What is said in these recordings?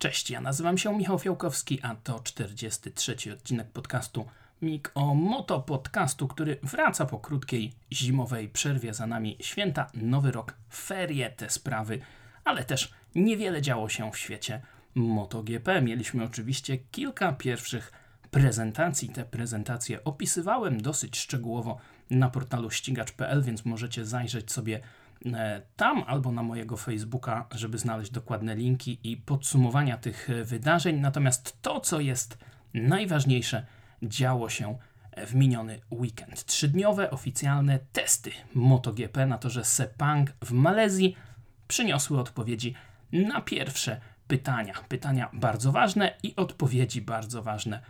Cześć, ja nazywam się Michał Fiałkowski, a to 43 odcinek podcastu Mik o Moto Podcastu, który wraca po krótkiej zimowej przerwie. Za nami święta, nowy rok, ferie, te sprawy, ale też niewiele działo się w świecie MotoGP. Mieliśmy oczywiście kilka pierwszych prezentacji. Te prezentacje opisywałem dosyć szczegółowo na portalu ścigacz.pl, więc możecie zajrzeć sobie tam albo na mojego Facebooka, żeby znaleźć dokładne linki i podsumowania tych wydarzeń. Natomiast to, co jest najważniejsze, działo się w miniony weekend. Trzydniowe oficjalne testy MotoGP na torze Sepang w Malezji przyniosły odpowiedzi na pierwsze pytania. Pytania bardzo ważne i odpowiedzi bardzo ważne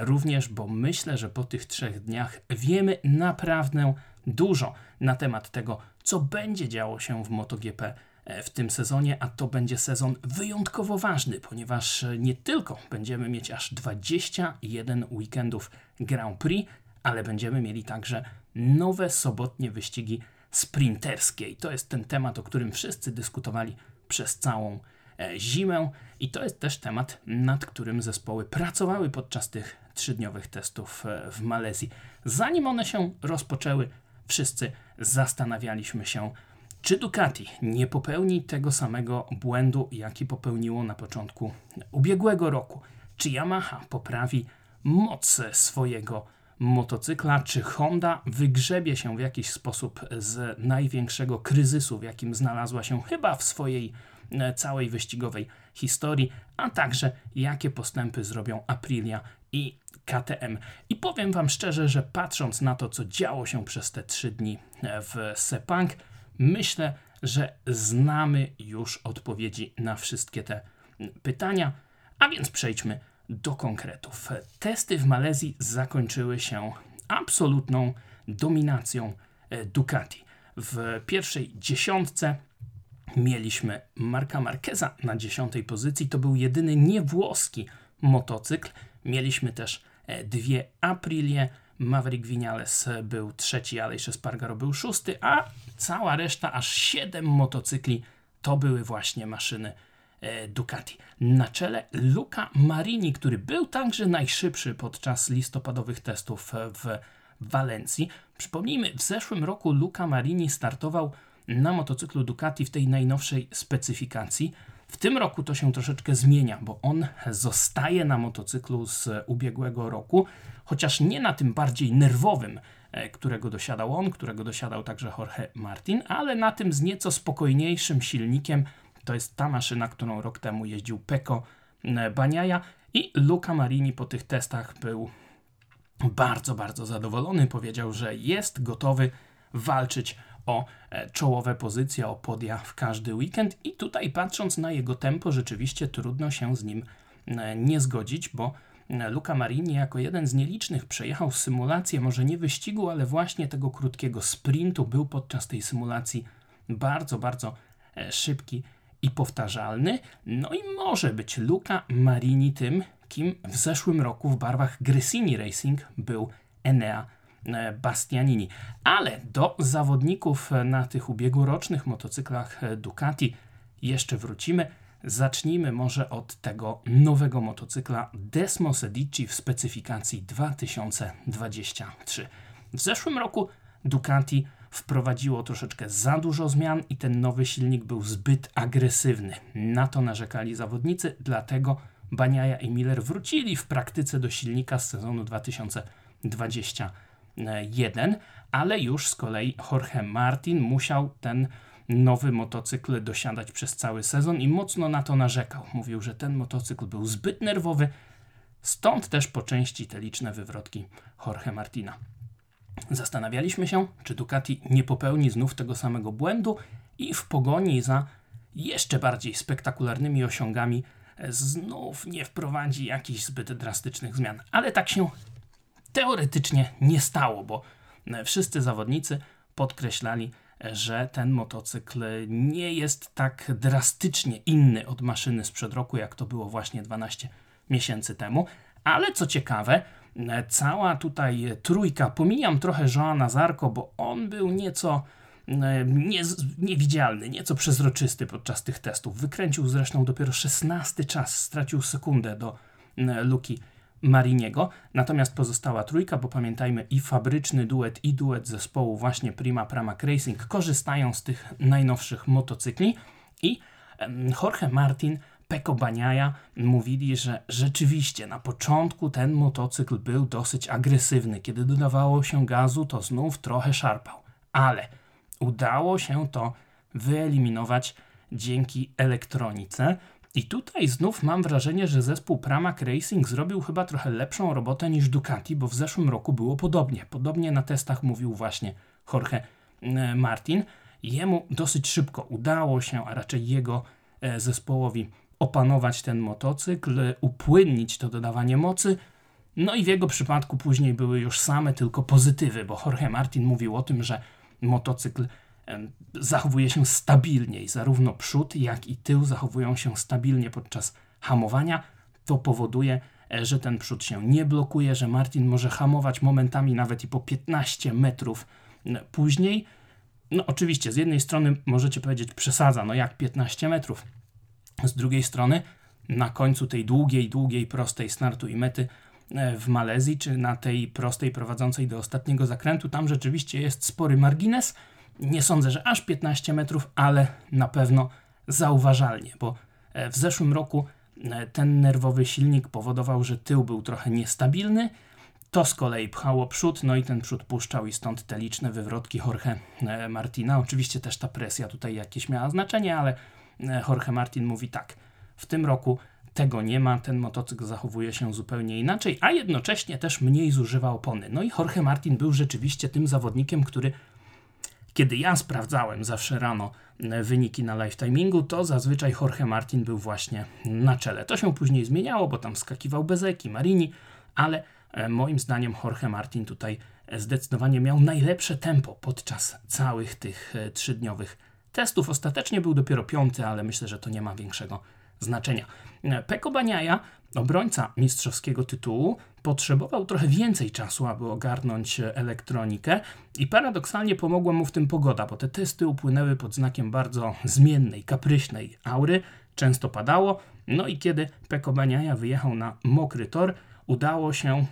również, bo myślę, że po tych trzech dniach wiemy naprawdę dużo na temat tego, co będzie działo się w MotoGP e, w tym sezonie, a to będzie sezon wyjątkowo ważny, ponieważ e, nie tylko będziemy mieć aż 21 weekendów Grand Prix, ale będziemy mieli także nowe sobotnie wyścigi sprinterskie. I to jest ten temat, o którym wszyscy dyskutowali przez całą e, zimę, i to jest też temat, nad którym zespoły pracowały podczas tych trzydniowych testów w Malezji. Zanim one się rozpoczęły, wszyscy zastanawialiśmy się, czy Ducati nie popełni tego samego błędu, jaki popełniło na początku ubiegłego roku. Czy Yamaha poprawi moc swojego motocykla, czy Honda wygrzebie się w jakiś sposób z największego kryzysu, w jakim znalazła się chyba w swojej e, całej wyścigowej historii, a także jakie postępy zrobią Aprilia i KTM. I powiem Wam szczerze, że patrząc na to, co działo się przez te trzy dni w Sepang, myślę, że znamy już odpowiedzi na wszystkie te pytania. A więc przejdźmy do konkretów. Testy w Malezji zakończyły się absolutną dominacją e, Ducati. W pierwszej dziesiątce mieliśmy Marka Marqueza na dziesiątej pozycji. To był jedyny niewłoski motocykl. Mieliśmy też E, dwie Aprilie. Maverick Vinales był trzeci, Aleix Espargaro był szósty, a cała reszta, aż siedem motocykli, to były właśnie maszyny e, Ducati. Na czele Luca Marini, który był także najszybszy podczas listopadowych testów w Walencji. Przypomnijmy, w zeszłym roku Luca Marini startował na motocyklu Ducati w tej najnowszej specyfikacji. W tym roku to się troszeczkę zmienia, bo on zostaje na motocyklu z ubiegłego roku, chociaż nie na tym bardziej nerwowym, e, którego dosiadał on, którego dosiadał także Jorge Martin, ale na tym z nieco spokojniejszym silnikiem. To jest ta maszyna, którą rok temu jeździł Peko e, Baniaja i Luca Marini po tych testach był bardzo, bardzo zadowolony. Powiedział, że jest gotowy walczyć o e, czołowe pozycje, o podia w każdy weekend i tutaj patrząc na jego tempo, rzeczywiście trudno się z nim e, nie zgodzić, bo e, Luca Marini jako jeden z nielicznych przejechał symulację, może nie wyścigu, ale właśnie tego krótkiego sprintu, był podczas tej symulacji bardzo, bardzo szybki i powtarzalny. No i może być Luca Marini tym, kim w zeszłym roku w barwach Gresini Racing był Enea E, Bastianini. Ale do zawodników na tych ubiegłorocznych motocyklach e, Ducati jeszcze wrócimy. Zacznijmy może od tego nowego motocykla Desmo Sedici w specyfikacji 2023. W zeszłym roku Ducati wprowadziło troszeczkę za dużo zmian i ten nowy silnik był zbyt agresywny. Na to narzekali zawodnicy, dlatego Baniaja i Miller wrócili w praktyce do silnika z sezonu 2023. E, 1, ale już z kolei Jorge Martin musiał ten nowy motocykl dosiadać przez cały sezon i mocno na to narzekał. Mówił, że ten motocykl był zbyt nerwowy, stąd też po części te liczne wywrotki Jorge Martina. Zastanawialiśmy się, czy Ducati nie popełni znów tego samego błędu i w pogoni za jeszcze bardziej spektakularnymi osiągami e, znów nie wprowadzi jakichś zbyt drastycznych zmian, ale tak się teoretycznie nie stało, bo e, wszyscy zawodnicy podkreślali, e, że ten motocykl nie jest tak drastycznie inny od maszyny sprzed roku, jak to było właśnie 12 miesięcy temu. Ale co ciekawe, e, cała tutaj trójka, pomijam trochę Joana Zarko, bo on był nieco nie, niewidzialny, nieco przezroczysty podczas tych testów. Wykręcił zresztą dopiero 16 czas, stracił sekundę do Luki Mariniego. Natomiast pozostała trójka, bo pamiętajmy i fabryczny duet, i duet zespołu właśnie Prima Pramac Racing korzystają z tych najnowszych motocykli i Jorge Martin Peko Baniaja mówili, że rzeczywiście na początku ten motocykl był dosyć agresywny. Kiedy dodawało się gazu, to znów trochę szarpał. Ale udało się to wyeliminować dzięki elektronice. I tutaj znów mam wrażenie, że zespół Pramac Racing zrobił chyba trochę lepszą robotę niż Ducati, bo w zeszłym roku było podobnie. Podobnie na testach mówił właśnie Jorge e, Martin. Jemu dosyć szybko udało się, a raczej jego e, zespołowi opanować ten motocykl, upłynnić to dodawanie mocy. No i w jego przypadku później były już same tylko pozytywy, bo Jorge Martin mówił o tym, że motocykl zachowuje się stabilniej, zarówno przód, jak i tył zachowują się stabilnie podczas hamowania. To powoduje, e, że ten przód się nie blokuje, że Martin może hamować momentami nawet i po 15 metrów później. No oczywiście, z jednej strony możecie powiedzieć przesadza, no jak 15 metrów. Z drugiej strony, na końcu tej długiej, długiej, prostej startu i mety e, w Malezji, czy na tej prostej prowadzącej do ostatniego zakrętu, tam rzeczywiście jest spory margines. Nie sądzę, że aż 15 metrów, ale na pewno zauważalnie, bo e, w zeszłym roku e, ten nerwowy silnik powodował, że tył był trochę niestabilny. To z kolei pchało przód, no i ten przód puszczał i stąd te liczne wywrotki Jorge Martina. Oczywiście też ta presja tutaj jakieś miała znaczenie, ale Jorge Martin mówi tak. W tym roku tego nie ma, ten motocykl zachowuje się zupełnie inaczej, a jednocześnie też mniej zużywa opony. No i Jorge Martin był rzeczywiście tym zawodnikiem, który kiedy ja sprawdzałem zawsze rano e, wyniki na live timingu, to zazwyczaj Jorge Martin był właśnie na czele. To się później zmieniało, bo tam skakiwał Bezeki, Marini, ale e, moim zdaniem Jorge Martin tutaj e, zdecydowanie miał najlepsze tempo podczas całych tych trzydniowych testów. Ostatecznie był dopiero piąty, ale myślę, że to nie ma większego znaczenia. Peko Baniaja, obrońca mistrzowskiego tytułu, potrzebował trochę więcej czasu, aby ogarnąć elektronikę i paradoksalnie pomogła mu w tym pogoda, bo te testy upłynęły pod znakiem bardzo zmiennej, kapryśnej aury, często padało, no i kiedy Peko Baniaja wyjechał na mokry tor, udało się e,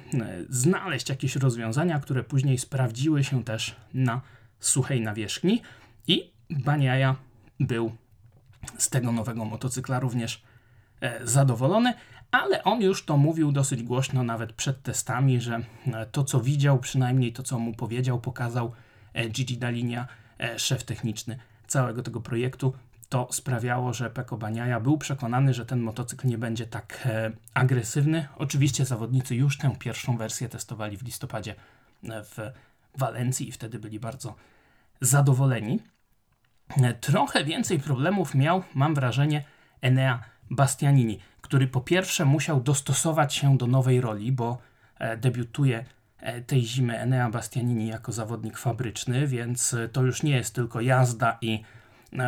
znaleźć jakieś rozwiązania, które później sprawdziły się też na suchej nawierzchni i Baniaja był z tego nowego motocykla również e, zadowolony, ale on już to mówił dosyć głośno nawet przed testami, że e, to co widział, przynajmniej to co mu powiedział, pokazał e, Gigi Dalinia, e, szef techniczny całego tego projektu, to sprawiało, że Peko Baniaja był przekonany, że ten motocykl nie będzie tak agresywny. Oczywiście zawodnicy już tę pierwszą wersję testowali w listopadzie w Walencji i wtedy byli bardzo zadowoleni. Trochę więcej problemów miał, mam wrażenie, Enea Bastianini, który po pierwsze musiał dostosować się do nowej roli, bo e, debiutuje e, tej zimy Enea Bastianini jako zawodnik fabryczny, więc e, to już nie jest tylko jazda i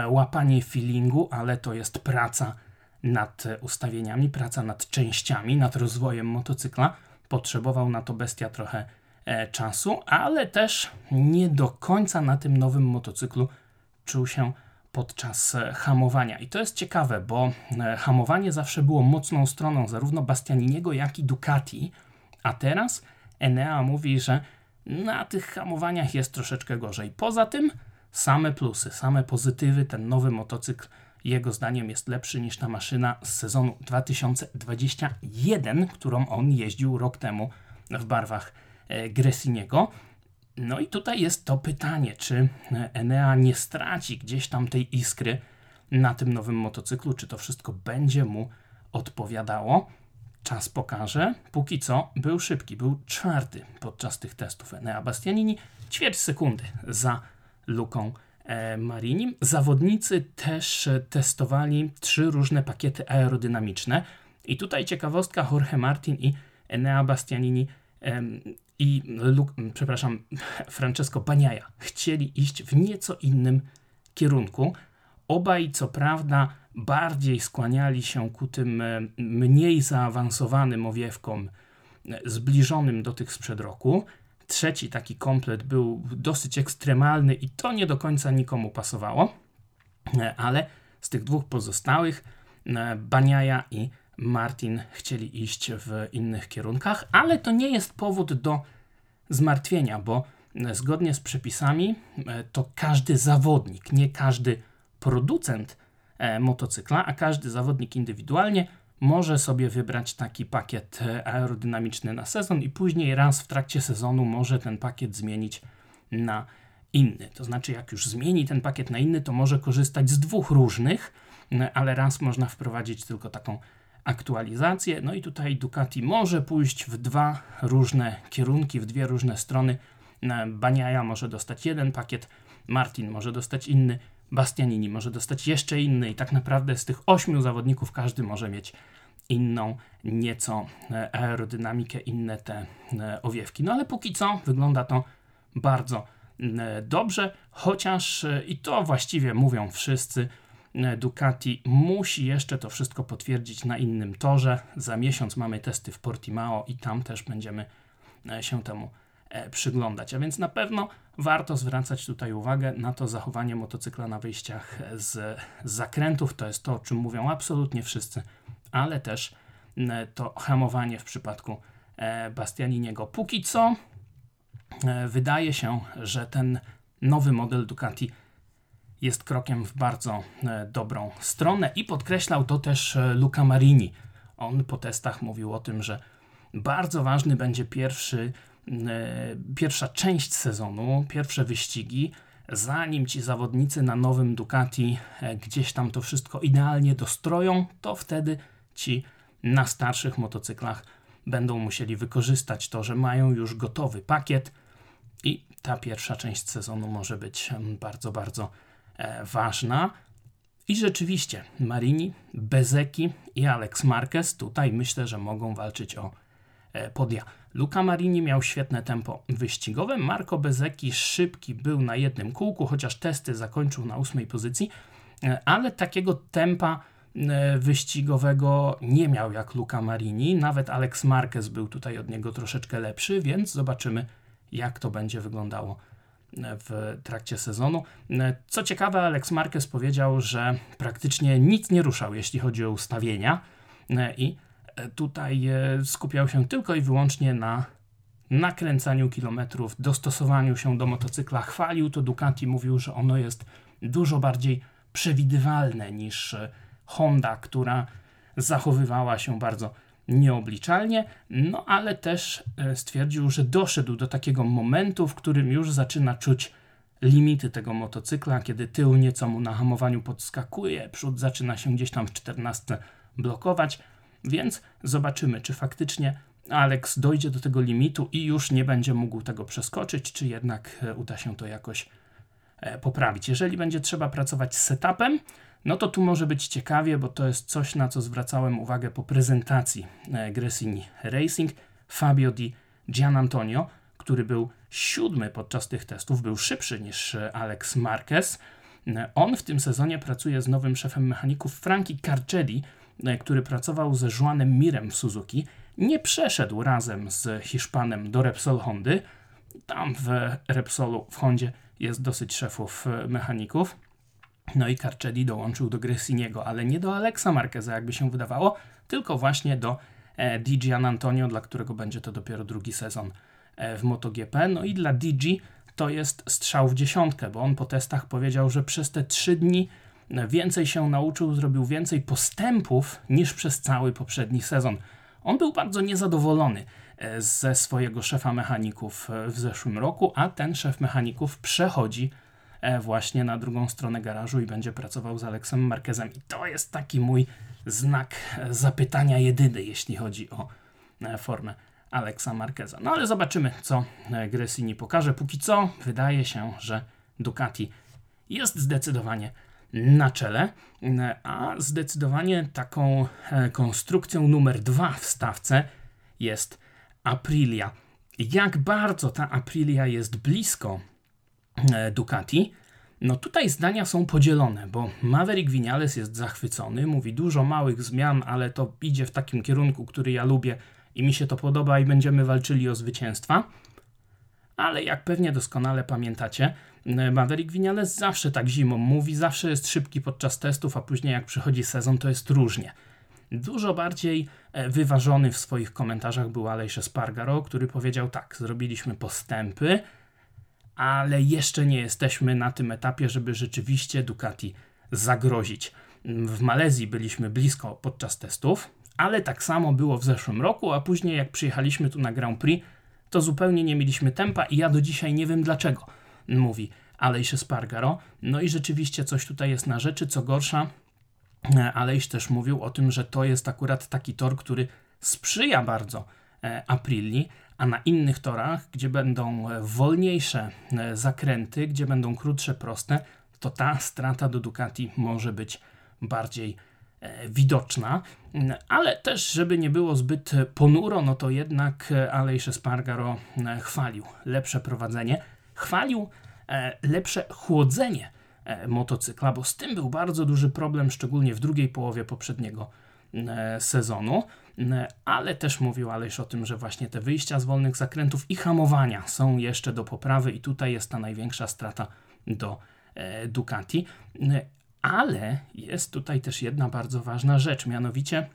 łapanie feelingu, ale to jest praca nad ustawieniami, praca nad częściami, nad rozwojem motocykla. Potrzebował na to bestia trochę czasu, ale też nie do końca na tym nowym motocyklu czuł się podczas e, hamowania. I to jest ciekawe, bo e, hamowanie zawsze było mocną stroną zarówno Bastianiniego, jak i Ducati, a teraz Enea mówi, że na tych hamowaniach jest troszeczkę gorzej. Poza tym same plusy, same pozytywy, ten nowy motocykl jego zdaniem jest lepszy niż ta maszyna z sezonu 2021, którą on jeździł rok temu w barwach e, Gresiniego. No i tutaj jest to pytanie, czy Enea nie straci gdzieś tam tej iskry na tym nowym motocyklu, czy to wszystko będzie mu odpowiadało. Czas pokaże. Póki co był szybki, był czwarty podczas tych testów Enea Bastianini, ćwierć sekundy za Luką e, Marinim. Zawodnicy też testowali trzy różne pakiety aerodynamiczne i tutaj ciekawostka Jorge Martin i Enea Bastianini i Luke, przepraszam, Francesco Baniaja chcieli iść w nieco innym kierunku. Obaj, co prawda, bardziej skłaniali się ku tym e, mniej zaawansowanym owiewkom, e, zbliżonym do tych sprzed roku. trzeci taki komplet był dosyć ekstremalny i to nie do końca nikomu pasowało, ale z tych dwóch pozostałych Baniaja i Martin chcieli iść w innych kierunkach, ale to nie jest powód do zmartwienia, bo zgodnie z przepisami to każdy zawodnik, nie każdy producent motocykla, a każdy zawodnik indywidualnie może sobie wybrać taki pakiet e, aerodynamiczny na sezon i później raz w trakcie sezonu może ten pakiet zmienić na inny. To znaczy, jak już zmieni ten pakiet na inny, to może korzystać z dwóch różnych, ale raz można wprowadzić tylko taką aktualizację. No i tutaj Ducati może pójść w dwa różne kierunki, w dwie różne strony. Baniaja może dostać jeden pakiet, Martin może dostać inny, Bastianini może dostać jeszcze inny i tak naprawdę z tych ośmiu zawodników każdy może mieć inną nieco e, aerodynamikę, inne te e, owiewki. No ale póki co wygląda to bardzo e, dobrze, chociaż i to właściwie mówią wszyscy, Ducati musi jeszcze to wszystko potwierdzić na innym torze. Za miesiąc mamy testy w Portimao i tam też będziemy się temu E, przyglądać. A więc na pewno warto zwracać tutaj uwagę na to zachowanie motocykla na wyjściach z zakrętów. To jest to, o czym mówią absolutnie wszyscy, ale też to hamowanie w przypadku e, Bastianiniego. Póki co e, wydaje się, że ten nowy model Ducati jest krokiem w bardzo dobrą stronę i podkreślał to też Luca Marini. On po testach mówił o tym, że bardzo ważny będzie pierwszy E, pierwsza część sezonu, pierwsze wyścigi, zanim ci zawodnicy na nowym Ducati e, gdzieś tam to wszystko idealnie dostroją, to wtedy ci na starszych motocyklach będą musieli wykorzystać to, że mają już gotowy pakiet i ta pierwsza część sezonu może być bardzo, bardzo e, ważna. I rzeczywiście Marini, Bezeki i Alex Marquez tutaj myślę, że mogą walczyć o podia. Luca Marini miał świetne tempo wyścigowe, Marco Bezeki szybki był na jednym kółku, chociaż testy zakończył na ósmej pozycji, e, ale takiego tempa e, wyścigowego nie miał jak Luca Marini. Nawet Alex Marquez był tutaj od niego troszeczkę lepszy, więc zobaczymy, jak to będzie wyglądało e, w trakcie sezonu. Co ciekawe, Alex Marquez powiedział, że praktycznie nic nie ruszał, jeśli chodzi o ustawienia i tutaj e, skupiał się tylko i wyłącznie na nakręcaniu kilometrów, dostosowaniu się do motocykla. Chwalił to Ducati, mówił, że ono jest dużo bardziej przewidywalne niż Honda, która zachowywała się bardzo nieobliczalnie, no ale też e, stwierdził, że doszedł do takiego momentu, w którym już zaczyna czuć limity tego motocykla, kiedy tył nieco mu na hamowaniu podskakuje, przód zaczyna się gdzieś tam w 14 blokować. Więc zobaczymy, czy faktycznie Alex dojdzie do tego limitu i już nie będzie mógł tego przeskoczyć, czy jednak e, uda się to jakoś e, poprawić. Jeżeli będzie trzeba pracować z setupem, no to tu może być ciekawie, bo to jest coś, na co zwracałem uwagę po prezentacji e, Gresini Racing. Fabio Di Gianantonio, który był siódmy podczas tych testów, był szybszy niż Alex Marquez. On w tym sezonie pracuje z nowym szefem mechaników Franki Carcelli, E, który pracował ze Juanem Mirem w Suzuki, nie przeszedł razem z Hiszpanem do Repsol Hondy. Tam w Repsolu w Hondzie jest dosyć szefów e, mechaników. No i Carcelli dołączył do Gresiniego, ale nie do Alexa Marqueza, jakby się wydawało, tylko właśnie do e, DG Antonio, dla którego będzie to dopiero drugi sezon w MotoGP. No i dla DG to jest strzał w dziesiątkę, bo on po testach powiedział, że przez te trzy dni więcej się nauczył, zrobił więcej postępów niż przez cały poprzedni sezon. On był bardzo niezadowolony e, ze swojego szefa mechaników e, w zeszłym roku, a ten szef mechaników przechodzi e, właśnie na drugą stronę garażu i będzie pracował z Aleksem Marquezem. I to jest taki mój znak zapytania jedyny, jeśli chodzi o formę Aleksa Marqueza. No ale zobaczymy, co Gresini pokaże. Póki co wydaje się, że Ducati jest zdecydowanie na czele, a zdecydowanie taką e, konstrukcją numer dwa w stawce jest Aprilia. Jak bardzo ta Aprilia jest blisko e, Ducati, no tutaj zdania są podzielone, bo Maverick Vinales jest zachwycony, mówi dużo małych zmian, ale to idzie w takim kierunku, który ja lubię i mi się to podoba i będziemy walczyli o zwycięstwa. ale jak pewnie doskonale pamiętacie, Maverick Vinales zawsze tak zimą mówi, zawsze jest szybki podczas testów, a później jak przychodzi sezon, to jest różnie. Dużo bardziej e, wyważony w swoich komentarzach był Aleix Spargaro, który powiedział tak, zrobiliśmy postępy, ale jeszcze nie jesteśmy na tym etapie, żeby rzeczywiście Ducati zagrozić. W Malezji byliśmy blisko podczas testów, ale tak samo było w zeszłym roku, a później jak przyjechaliśmy tu na Grand Prix, to zupełnie nie mieliśmy tempa i ja do dzisiaj nie wiem dlaczego, mówi Aleix Spargaro. No i rzeczywiście coś tutaj jest na rzeczy, co gorsza, e, Aleix też mówił o tym, że to jest akurat taki tor, który sprzyja bardzo e, Aprilii, a na innych torach, gdzie będą e, wolniejsze zakręty, gdzie będą krótsze, proste, to ta strata do Ducati może być bardziej E, widoczna, ale też, żeby nie było zbyt ponuro, no to jednak Aleix Espargaro e, chwalił lepsze prowadzenie, chwalił e, lepsze chłodzenie motocykla, bo z tym był bardzo duży problem, szczególnie w drugiej połowie poprzedniego sezonu, ale też mówił Aleix o tym, że właśnie te wyjścia z wolnych zakrętów i hamowania są jeszcze do poprawy i tutaj jest ta największa strata do Ducati. Ale jest tutaj też jedna bardzo ważna rzecz, mianowicie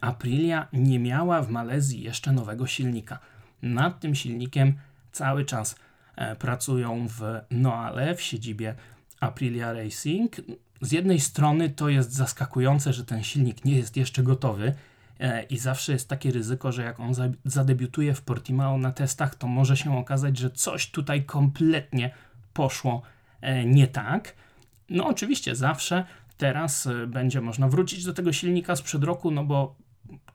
Aprilia nie miała w Malezji jeszcze nowego silnika. Nad tym silnikiem cały czas e, pracują w Noale, w siedzibie Aprilia Racing. Z jednej strony to jest zaskakujące, że ten silnik nie jest jeszcze gotowy e, i zawsze jest takie ryzyko, że jak on zadebiutuje w Portimao na testach, to może się okazać, że coś tutaj kompletnie poszło e, nie tak. No oczywiście zawsze teraz y, będzie można wrócić do tego silnika sprzed roku, no bo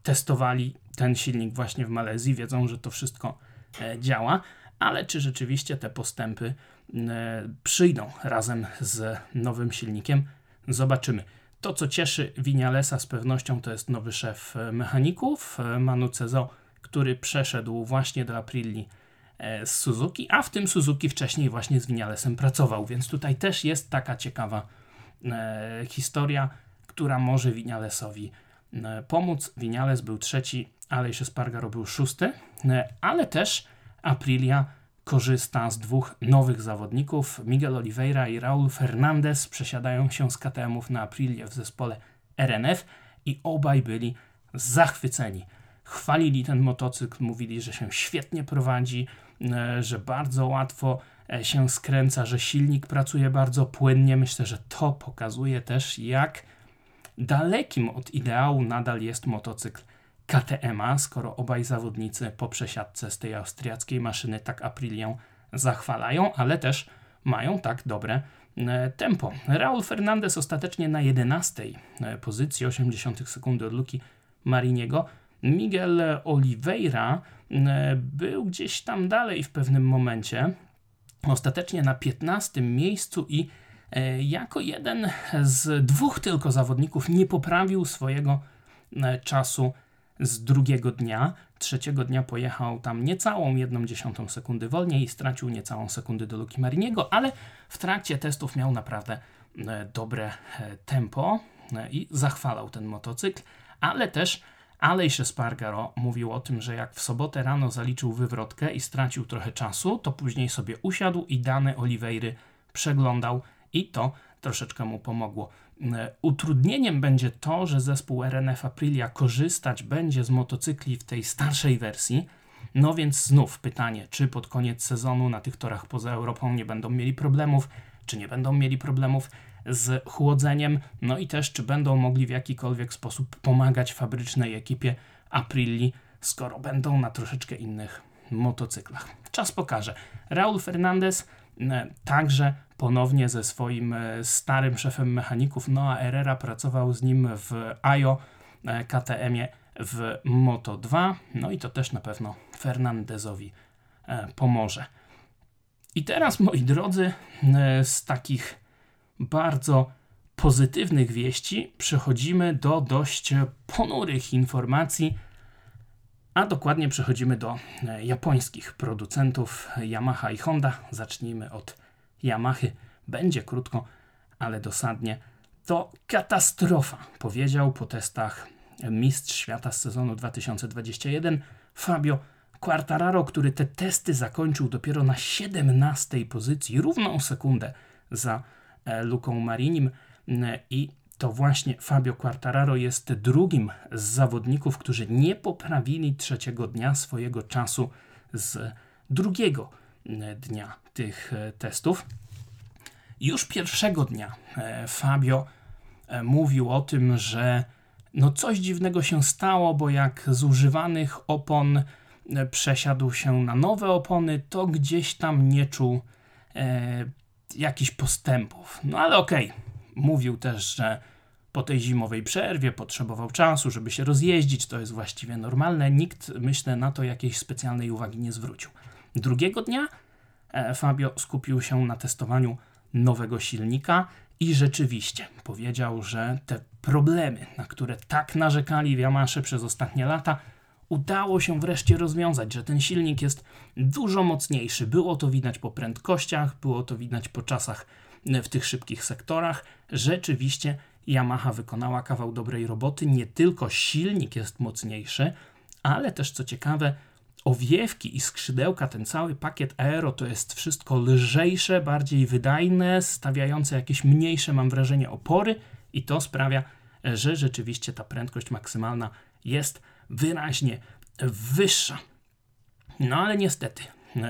testowali ten silnik właśnie w Malezji, wiedzą, że to wszystko e, działa, ale czy rzeczywiście te postępy e, przyjdą razem z nowym silnikiem, zobaczymy. To, co cieszy Winialesa z pewnością, to jest nowy szef e, mechaników, Manu Cezo, który przeszedł właśnie do Aprilli E, z Suzuki, a w tym Suzuki wcześniej właśnie z Vinalesem pracował, więc tutaj też jest taka ciekawa e, historia, która może Vinalesowi e, pomóc. Vinales był trzeci, Aleix Espargaro był szósty, e, ale też Aprilia korzysta z dwóch nowych zawodników. Miguel Oliveira i Raul Fernandez przesiadają się z KTM-ów na Aprilię w zespole RNF i obaj byli zachwyceni. Chwalili ten motocykl, mówili, że się świetnie prowadzi, E, że bardzo łatwo e, się skręca, że silnik pracuje bardzo płynnie. Myślę, że to pokazuje też, jak dalekim od ideału nadal jest motocykl KTM-a, skoro obaj zawodnicy po przesiadce z tej austriackiej maszyny tak Aprilię zachwalają, ale też mają tak dobre e, tempo. Raul Fernandez ostatecznie na 11 pozycji, 80 sekundy od Luki Mariniego. Miguel Oliveira E, był gdzieś tam dalej w pewnym momencie. Ostatecznie na 15 miejscu i e, jako jeden z dwóch tylko zawodników nie poprawił swojego e, czasu z drugiego dnia. Trzeciego dnia pojechał tam niecałą jedną dziesiątą sekundy wolniej i stracił niecałą sekundę do Luki Mariniego, ale w trakcie testów miał naprawdę dobre tempo i zachwalał ten motocykl, ale też Aleix Espargaro mówił o tym, że jak w sobotę rano zaliczył wywrotkę i stracił trochę czasu, to później sobie usiadł i dane Oliweiry przeglądał i to troszeczkę mu pomogło. E, utrudnieniem będzie to, że zespół RNF Aprilia korzystać będzie z motocykli w tej starszej wersji. No więc znów pytanie, czy pod koniec sezonu na tych torach poza Europą nie będą mieli problemów, czy nie będą mieli problemów z chłodzeniem, no i też czy będą mogli w jakikolwiek sposób pomagać fabrycznej ekipie Aprilli, skoro będą na troszeczkę innych motocyklach. Czas pokaże. Raul Fernandez także ponownie ze swoim e, starym szefem mechaników Noah Herrera pracował z nim w AJO e, KTM-ie w Moto 2, no i to też na pewno Fernandezowi pomoże. I teraz, moi drodzy, z takich bardzo pozytywnych wieści przechodzimy do dość ponurych informacji, a dokładnie przechodzimy do e, japońskich producentów Yamaha i Honda. Zacznijmy od Yamahy. Będzie krótko, ale dosadnie. To katastrofa, powiedział po testach mistrz świata z sezonu 2021 Fabio Quartararo, który te testy zakończył dopiero na 17 pozycji, równą sekundę za e, Luką Marinim i to właśnie Fabio Quartararo jest drugim z zawodników, którzy nie poprawili trzeciego dnia swojego czasu z drugiego dnia tych testów. Już pierwszego dnia Fabio mówił o tym, że no coś dziwnego się stało, bo jak z używanych opon e, przesiadł się na nowe opony, to gdzieś tam nie czuł e, jakichś postępów. No ale okej, okay. Mówił też, że po tej zimowej przerwie potrzebował czasu, żeby się rozjeździć, to jest właściwie normalne. Nikt, myślę, na to jakiejś specjalnej uwagi nie zwrócił. Drugiego dnia e, Fabio skupił się na testowaniu nowego silnika i rzeczywiście powiedział, że te problemy, na które tak narzekali w Yamasze przez ostatnie lata, udało się wreszcie rozwiązać, że ten silnik jest dużo mocniejszy. Było to widać po prędkościach, było to widać po czasach w tych szybkich sektorach. Rzeczywiście Yamaha wykonała kawał dobrej roboty. Nie tylko silnik jest mocniejszy, ale też co ciekawe, owiewki i skrzydełka, ten cały pakiet aero to jest wszystko lżejsze, bardziej wydajne, stawiające jakieś mniejsze, mam wrażenie, opory i to sprawia, że rzeczywiście ta prędkość maksymalna jest wyraźnie wyższa. No ale niestety,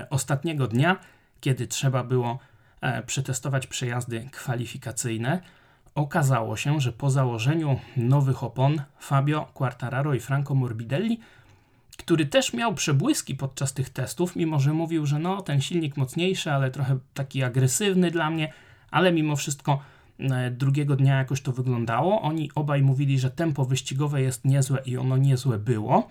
ostatniego dnia, kiedy trzeba było przetestować przejazdy kwalifikacyjne, okazało się, że po założeniu nowych opon Fabio Quartararo i Franco Morbidelli który też miał przebłyski podczas tych testów, mimo że mówił, że no, ten silnik mocniejszy, ale trochę taki agresywny dla mnie, ale mimo wszystko e, drugiego dnia jakoś to wyglądało. Oni obaj mówili, że tempo wyścigowe jest niezłe i ono niezłe było,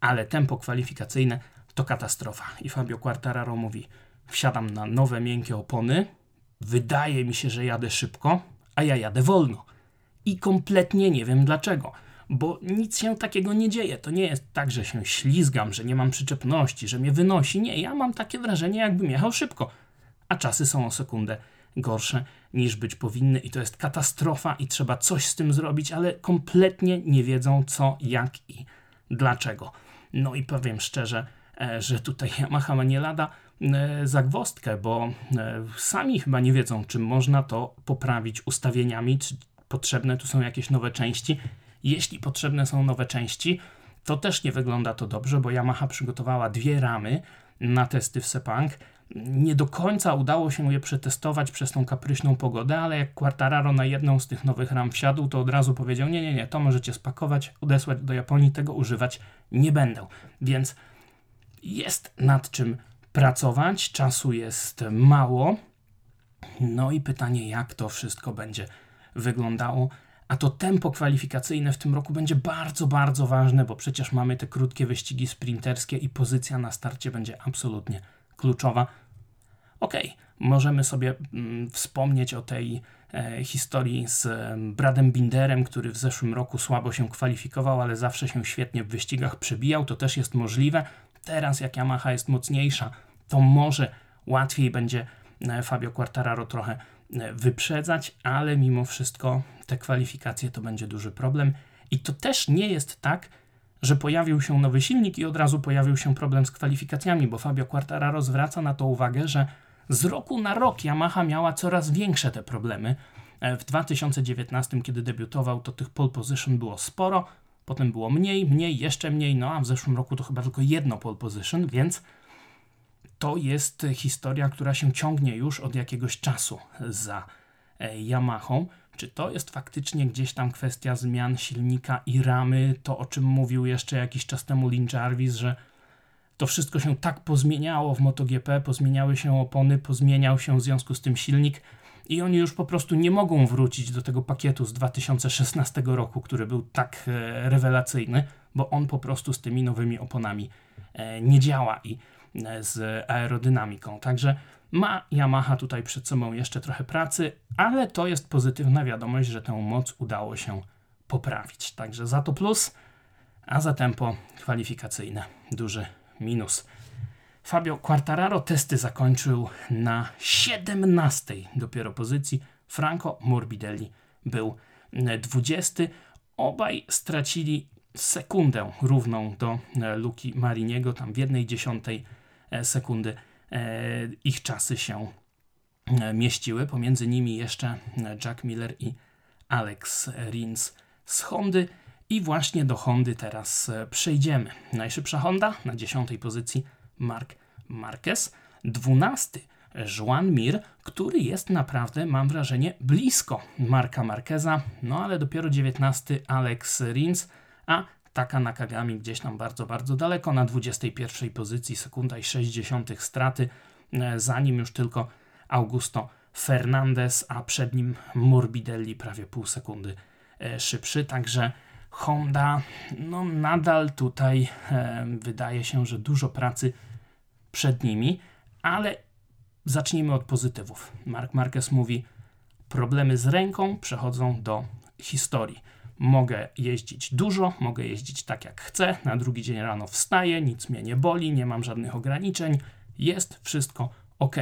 ale tempo kwalifikacyjne to katastrofa. I Fabio Quartararo mówi: Wsiadam na nowe miękkie opony, wydaje mi się, że jadę szybko, a ja jadę wolno. I kompletnie nie wiem dlaczego bo nic się takiego nie dzieje. To nie jest tak, że się ślizgam, że nie mam przyczepności, że mnie wynosi. Nie, ja mam takie wrażenie, jakbym jechał szybko. A czasy są o sekundę gorsze niż być powinny i to jest katastrofa i trzeba coś z tym zrobić, ale kompletnie nie wiedzą co, jak i dlaczego. No i powiem szczerze, e, że tutaj Yamaha ma nie lada zagwostkę, bo e, sami chyba nie wiedzą, czy można to poprawić ustawieniami, czy potrzebne tu są jakieś nowe części. Jeśli potrzebne są nowe części, to też nie wygląda to dobrze, bo Yamaha przygotowała dwie ramy na testy w Sepang. Nie do końca udało się je przetestować przez tą kapryśną pogodę, ale jak Quartararo na jedną z tych nowych ram wsiadł, to od razu powiedział: Nie, nie, nie, to możecie spakować, odesłać do Japonii, tego używać nie będę. Więc jest nad czym pracować, czasu jest mało. No i pytanie, jak to wszystko będzie wyglądało a to tempo kwalifikacyjne w tym roku będzie bardzo, bardzo ważne, bo przecież mamy te krótkie wyścigi sprinterskie i pozycja na starcie będzie absolutnie kluczowa. Ok, możemy sobie mm, wspomnieć o tej e, historii z e, Bradem Binderem, który w zeszłym roku słabo się kwalifikował, ale zawsze się świetnie w wyścigach przebijał. To też jest możliwe. Teraz, jak Yamaha jest mocniejsza, to może łatwiej będzie e, Fabio Quartararo trochę e, wyprzedzać, ale mimo wszystko te kwalifikacje to będzie duży problem. I to też nie jest tak, że pojawił się nowy silnik i od razu pojawił się problem z kwalifikacjami, bo Fabio Quartararo zwraca na to uwagę, że z roku na rok Yamaha miała coraz większe te problemy. E, w 2019, kiedy debiutował, to tych pole position było sporo, potem było mniej, mniej, jeszcze mniej, no a w zeszłym roku to chyba tylko jedno pole position, więc to jest historia, która się ciągnie już od jakiegoś czasu za e, Yamahą. Czy to jest faktycznie gdzieś tam kwestia zmian silnika i ramy, to o czym mówił jeszcze jakiś czas temu Lin Jarvis, że to wszystko się tak pozmieniało w MotoGP, pozmieniały się opony, pozmieniał się w związku z tym silnik i oni już po prostu nie mogą wrócić do tego pakietu z 2016 roku, który był tak e, rewelacyjny, bo on po prostu z tymi nowymi oponami e, nie działa i e, z aerodynamiką. Także ma Yamaha tutaj przed sobą jeszcze trochę pracy, ale to jest pozytywna wiadomość, że tę moc udało się poprawić. Także za to plus, a za tempo kwalifikacyjne duży minus. Fabio Quartararo testy zakończył na 17 dopiero pozycji. Franco Morbidelli był 20. Obaj stracili sekundę równą do Luki Mariniego, tam w jednej dziesiątej sekundy ich czasy się mieściły. Pomiędzy nimi jeszcze Jack Miller i Alex Rins z Hondy. I właśnie do Hondy teraz przejdziemy. Najszybsza Honda na dziesiątej pozycji Mark Marquez. Dwunasty Juan Mir, który jest naprawdę, mam wrażenie, blisko Marka Marqueza, no ale dopiero 19 Alex Rins, a Taka Nakagami gdzieś tam bardzo, bardzo daleko, na 21 pozycji, sekunda i 60 straty, e, zanim już tylko Augusto Fernandez, a przed nim Morbidelli prawie pół sekundy e, szybszy, także Honda, no nadal tutaj e, wydaje się, że dużo pracy przed nimi, ale zacznijmy od pozytywów. Mark Marquez mówi: Problemy z ręką przechodzą do historii. Mogę jeździć dużo, mogę jeździć tak jak chcę. Na drugi dzień rano wstaję, nic mnie nie boli, nie mam żadnych ograniczeń, jest wszystko ok.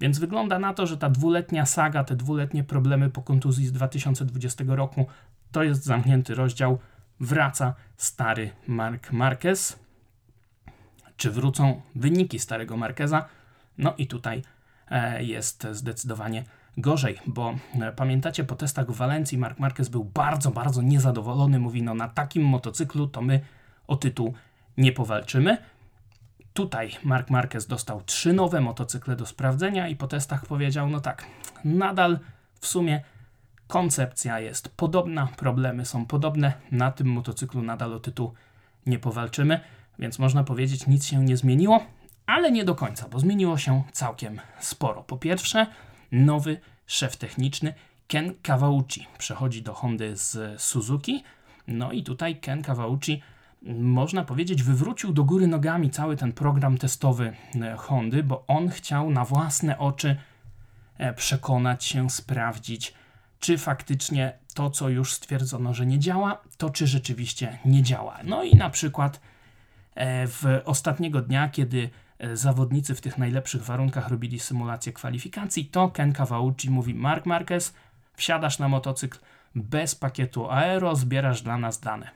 Więc wygląda na to, że ta dwuletnia saga, te dwuletnie problemy po kontuzji z 2020 roku to jest zamknięty rozdział. Wraca stary Mark Marquez. Czy wrócą wyniki starego Marqueza? No i tutaj e, jest zdecydowanie gorzej, bo e, pamiętacie po testach w Walencji Mark Marquez był bardzo, bardzo niezadowolony. Mówi, no na takim motocyklu to my o tytuł nie powalczymy. Tutaj Mark Marquez dostał trzy nowe motocykle do sprawdzenia i po testach powiedział, no tak, nadal w sumie koncepcja jest podobna, problemy są podobne, na tym motocyklu nadal o tytuł nie powalczymy, więc można powiedzieć, nic się nie zmieniło, ale nie do końca, bo zmieniło się całkiem sporo. Po pierwsze, nowy szef techniczny Ken Kawauchi przechodzi do Hondy z Suzuki. No i tutaj Ken Kawauchi można powiedzieć, wywrócił do góry nogami cały ten program testowy e, Hondy, bo on chciał na własne oczy e, przekonać się, sprawdzić, czy faktycznie to, co już stwierdzono, że nie działa, to czy rzeczywiście nie działa. No i na przykład w ostatniego dnia, kiedy E, zawodnicy w tych najlepszych warunkach robili symulację kwalifikacji, to Ken Kawauchi mówi Mark Marquez, wsiadasz na motocykl bez pakietu aero, zbierasz dla nas dane.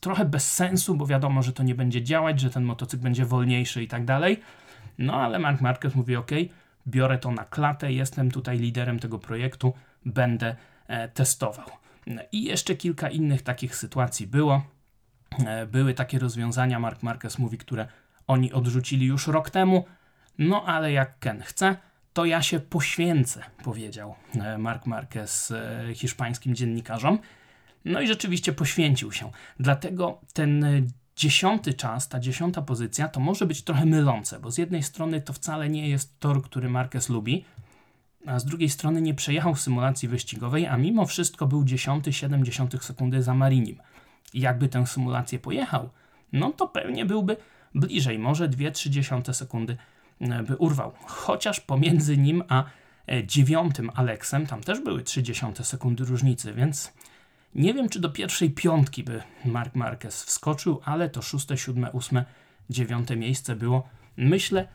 Trochę bez sensu, bo wiadomo, że to nie będzie działać, że ten motocykl będzie wolniejszy i tak dalej. No ale Mark Marquez mówi ok, biorę to na klatę, jestem tutaj liderem tego projektu, będę e, testował. I jeszcze kilka innych takich sytuacji było. E, były takie rozwiązania, Mark Marquez mówi, które oni odrzucili już rok temu, no ale jak Ken chce, to ja się poświęcę, powiedział e, Mark Marquez e, hiszpańskim dziennikarzom. No i rzeczywiście poświęcił się. Dlatego ten dziesiąty czas, ta dziesiąta pozycja, to może być trochę mylące, bo z jednej strony to wcale nie jest tor, który Marquez lubi, a z drugiej strony nie przejechał w symulacji wyścigowej, a mimo wszystko był dziesiąty, 0,7 sekundy za Marinim. Jakby tę symulację pojechał, no to pewnie byłby bliżej, może 2-3 sekundy e, by urwał. Chociaż pomiędzy nim a e, dziewiątym Aleksem tam też były 30 sekundy różnicy, więc nie wiem, czy do pierwszej piątki by Mark Marquez wskoczył, ale to szóste, siódme, ósme, dziewiąte miejsce było, myślę,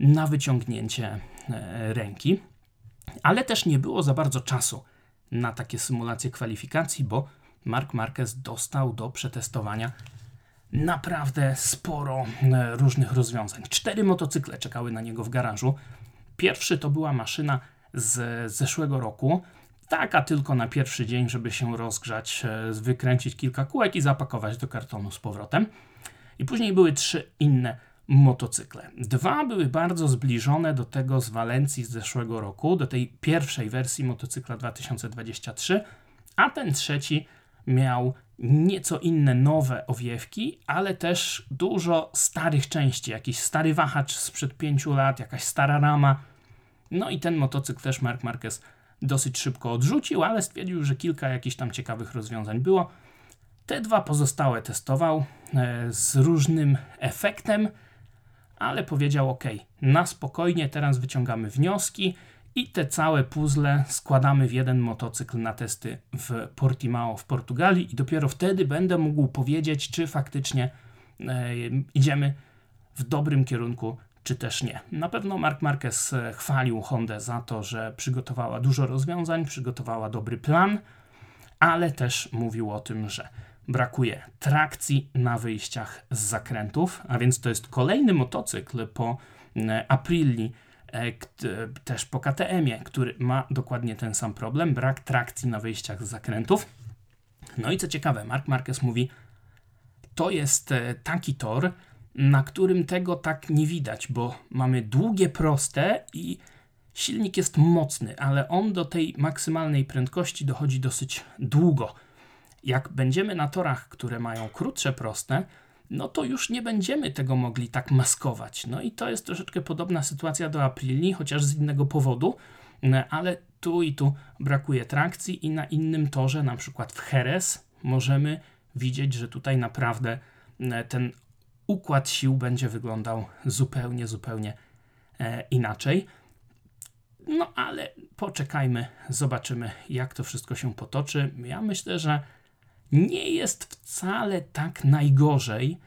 na wyciągnięcie e, ręki. Ale też nie było za bardzo czasu na takie symulacje kwalifikacji, bo Mark Marquez dostał do przetestowania naprawdę sporo e, różnych rozwiązań. Cztery motocykle czekały na niego w garażu. Pierwszy to była maszyna z zeszłego roku, taka tylko na pierwszy dzień, żeby się rozgrzać, e, wykręcić kilka kółek i zapakować do kartonu z powrotem. I później były trzy inne motocykle. Dwa były bardzo zbliżone do tego z Walencji z zeszłego roku, do tej pierwszej wersji motocykla 2023, a ten trzeci miał nieco inne nowe owiewki, ale też dużo starych części, jakiś stary wahacz sprzed pięciu lat, jakaś stara rama. No i ten motocykl też Mark Marquez dosyć szybko odrzucił, ale stwierdził, że kilka jakichś tam ciekawych rozwiązań było. Te dwa pozostałe testował e, z różnym efektem, ale powiedział: OK, na spokojnie, teraz wyciągamy wnioski i te całe puzzle składamy w jeden motocykl na testy w Portimao w Portugalii i dopiero wtedy będę mógł powiedzieć, czy faktycznie e, idziemy w dobrym kierunku, czy też nie. Na pewno Mark Marquez e, chwalił Hondę za to, że przygotowała dużo rozwiązań, przygotowała dobry plan, ale też mówił o tym, że brakuje trakcji na wyjściach z zakrętów, a więc to jest kolejny motocykl po Aprilli, też po KTM-ie, który ma dokładnie ten sam problem, brak trakcji na wyjściach z zakrętów. No i co ciekawe, Mark Marquez mówi, to jest taki tor, na którym tego tak nie widać, bo mamy długie, proste i silnik jest mocny, ale on do tej maksymalnej prędkości dochodzi dosyć długo. Jak będziemy na torach, które mają krótsze, proste, no to już nie będziemy tego mogli tak maskować. No i to jest troszeczkę podobna sytuacja do Aprili, chociaż z innego powodu, ale tu i tu brakuje trakcji i na innym torze, na przykład w Jerez, możemy widzieć, że tutaj naprawdę ten układ sił będzie wyglądał zupełnie, zupełnie e, inaczej. No ale poczekajmy, zobaczymy, jak to wszystko się potoczy. Ja myślę, że nie jest wcale tak najgorzej,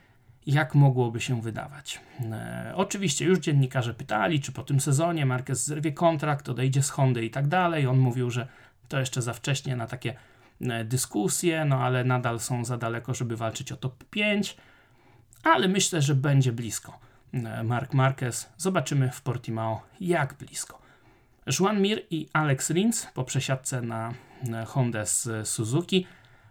jak mogłoby się wydawać. E, oczywiście już dziennikarze pytali, czy po tym sezonie Marquez zerwie kontrakt, odejdzie z Hondy i tak dalej. On mówił, że to jeszcze za wcześnie na takie e, dyskusje, no ale nadal są za daleko, żeby walczyć o top 5 ale myślę, że będzie blisko. E, Mark Marquez, zobaczymy w Portimao jak blisko. Juan Mir i Alex Rins po przesiadce na Hondę z Suzuki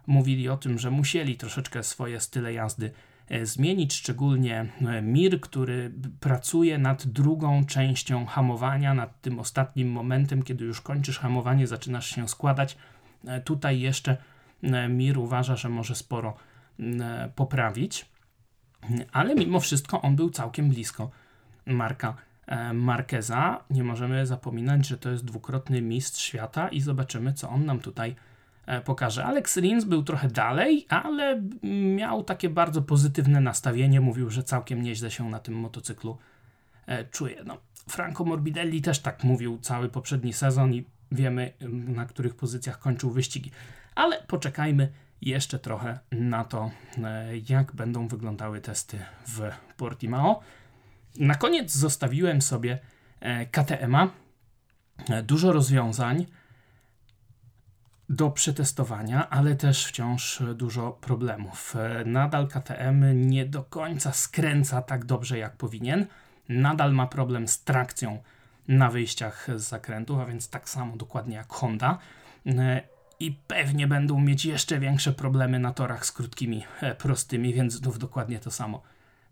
mówili o tym, że musieli troszeczkę swoje style jazdy e, zmienić, szczególnie e, Mir, który pracuje nad drugą częścią hamowania, nad tym ostatnim momentem, kiedy już kończysz hamowanie, zaczynasz się składać. Tutaj jeszcze Mir uważa, że może sporo poprawić ale mimo wszystko on był całkiem blisko Marka e, Marqueza. Nie możemy zapominać, że to jest dwukrotny mistrz świata i zobaczymy, co on nam tutaj e, pokaże. Alex Rins był trochę dalej, ale miał takie bardzo pozytywne nastawienie. Mówił, że całkiem nieźle się na tym motocyklu e, czuje. No, Franco Morbidelli też tak mówił cały poprzedni sezon i wiemy, na których pozycjach kończył wyścigi. Ale poczekajmy jeszcze trochę na to, e, jak będą wyglądały testy w Portimao. Na koniec zostawiłem sobie KTM-a. E, dużo rozwiązań do przetestowania, ale też wciąż dużo problemów. Nadal KTM nie do końca skręca tak dobrze jak powinien. Nadal ma problem z trakcją na wyjściach z zakrętu, a więc tak samo dokładnie jak Honda i pewnie będą mieć jeszcze większe problemy na torach z krótkimi, e, prostymi, więc znów dokładnie to samo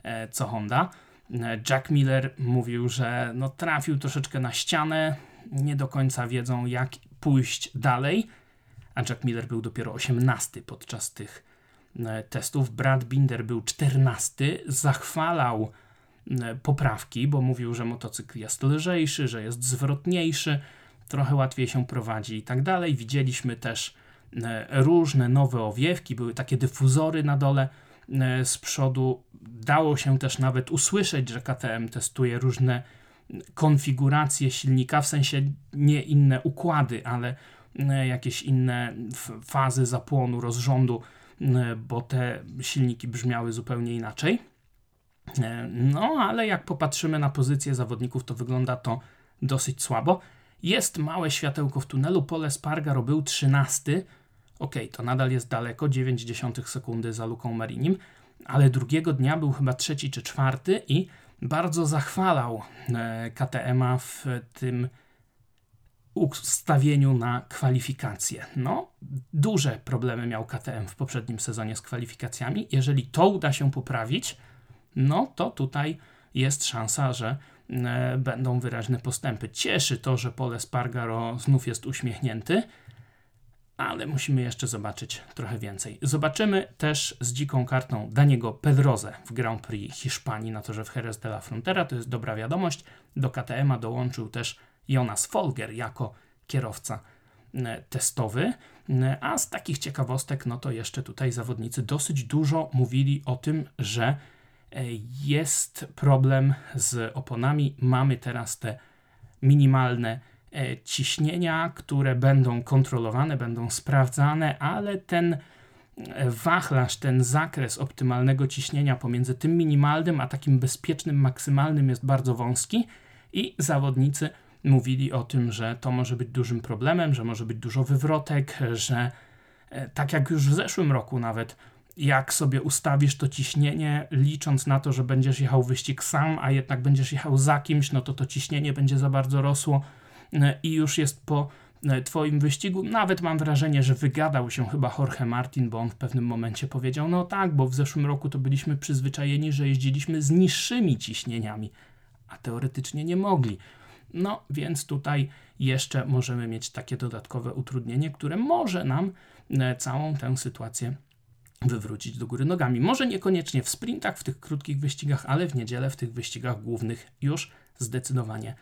e, co Honda. E, Jack Miller mówił, że no, trafił troszeczkę na ścianę, nie do końca wiedzą jak pójść dalej, a Jack Miller był dopiero 18 podczas tych testów. Brad Binder był 14, zachwalał poprawki, bo mówił, że motocykl jest lżejszy, że jest zwrotniejszy, trochę łatwiej się prowadzi i tak dalej. Widzieliśmy też e, różne nowe owiewki, były takie dyfuzory na dole e, z przodu. Dało się też nawet usłyszeć, że KTM testuje różne konfiguracje silnika, w sensie nie inne układy, ale e, jakieś inne fazy zapłonu, rozrządu, bo te silniki brzmiały zupełnie inaczej. No, ale jak popatrzymy na pozycję zawodników, to wygląda to dosyć słabo. Jest małe światełko w tunelu, Pole Spargaro był 13. Ok, to nadal jest daleko, 0,9 sekundy za Luką Marinim, ale drugiego dnia był chyba trzeci czy czwarty i bardzo zachwalał e, KTM-a w tym ustawieniu na kwalifikacje. No, duże problemy miał KTM w poprzednim sezonie z kwalifikacjami. Jeżeli to uda się poprawić, no to tutaj jest szansa, że E, będą wyraźne postępy. Cieszy to, że Pole Spargaro znów jest uśmiechnięty, ale musimy jeszcze zobaczyć trochę więcej. Zobaczymy też z dziką kartą Daniego Pedroze w Grand Prix Hiszpanii na torze w Jerez de la Frontera. To jest dobra wiadomość. Do KTM-a dołączył też Jonas Folger jako kierowca e, testowy. E, a z takich ciekawostek, no to jeszcze tutaj zawodnicy dosyć dużo mówili o tym, że E, jest problem z oponami. Mamy teraz te minimalne ciśnienia, które będą kontrolowane, będą sprawdzane, ale ten wachlarz, ten zakres optymalnego ciśnienia pomiędzy tym minimalnym a takim bezpiecznym, maksymalnym jest bardzo wąski i zawodnicy mówili o tym, że to może być dużym problemem, że może być dużo wywrotek, że tak jak już w zeszłym roku nawet jak sobie ustawisz to ciśnienie, licząc na to, że będziesz jechał wyścig sam, a jednak będziesz jechał za kimś, no to to ciśnienie będzie za bardzo rosło e, i już jest po e, Twoim wyścigu. Nawet mam wrażenie, że wygadał się chyba Jorge Martin, bo on w pewnym momencie powiedział: No tak, bo w zeszłym roku to byliśmy przyzwyczajeni, że jeździliśmy z niższymi ciśnieniami, a teoretycznie nie mogli. No więc tutaj jeszcze możemy mieć takie dodatkowe utrudnienie, które może nam e, całą tę sytuację wywrócić do góry nogami. Może niekoniecznie w sprintach, w tych krótkich wyścigach, ale w niedzielę w tych wyścigach głównych już zdecydowanie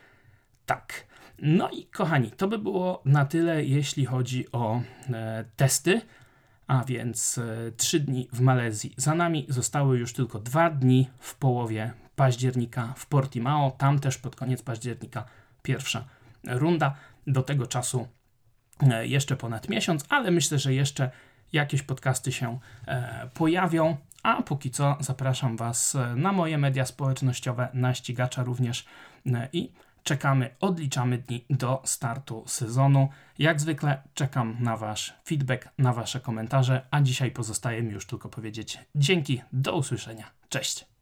tak. No i kochani, to by było na tyle, jeśli chodzi o e, testy. A więc e, 3 dni w Malezji za nami, zostały już tylko 2 dni w połowie października w Portimao. Tam też pod koniec października pierwsza runda. Do tego czasu e, jeszcze ponad miesiąc, ale myślę, że jeszcze jakieś podcasty się e, pojawią. A póki co zapraszam Was e, na moje media społecznościowe, na ścigacza również i czekamy, odliczamy dni do startu sezonu. Jak zwykle czekam na Wasz feedback, na Wasze komentarze, a dzisiaj pozostaje mi już tylko powiedzieć dzięki, do usłyszenia. Cześć!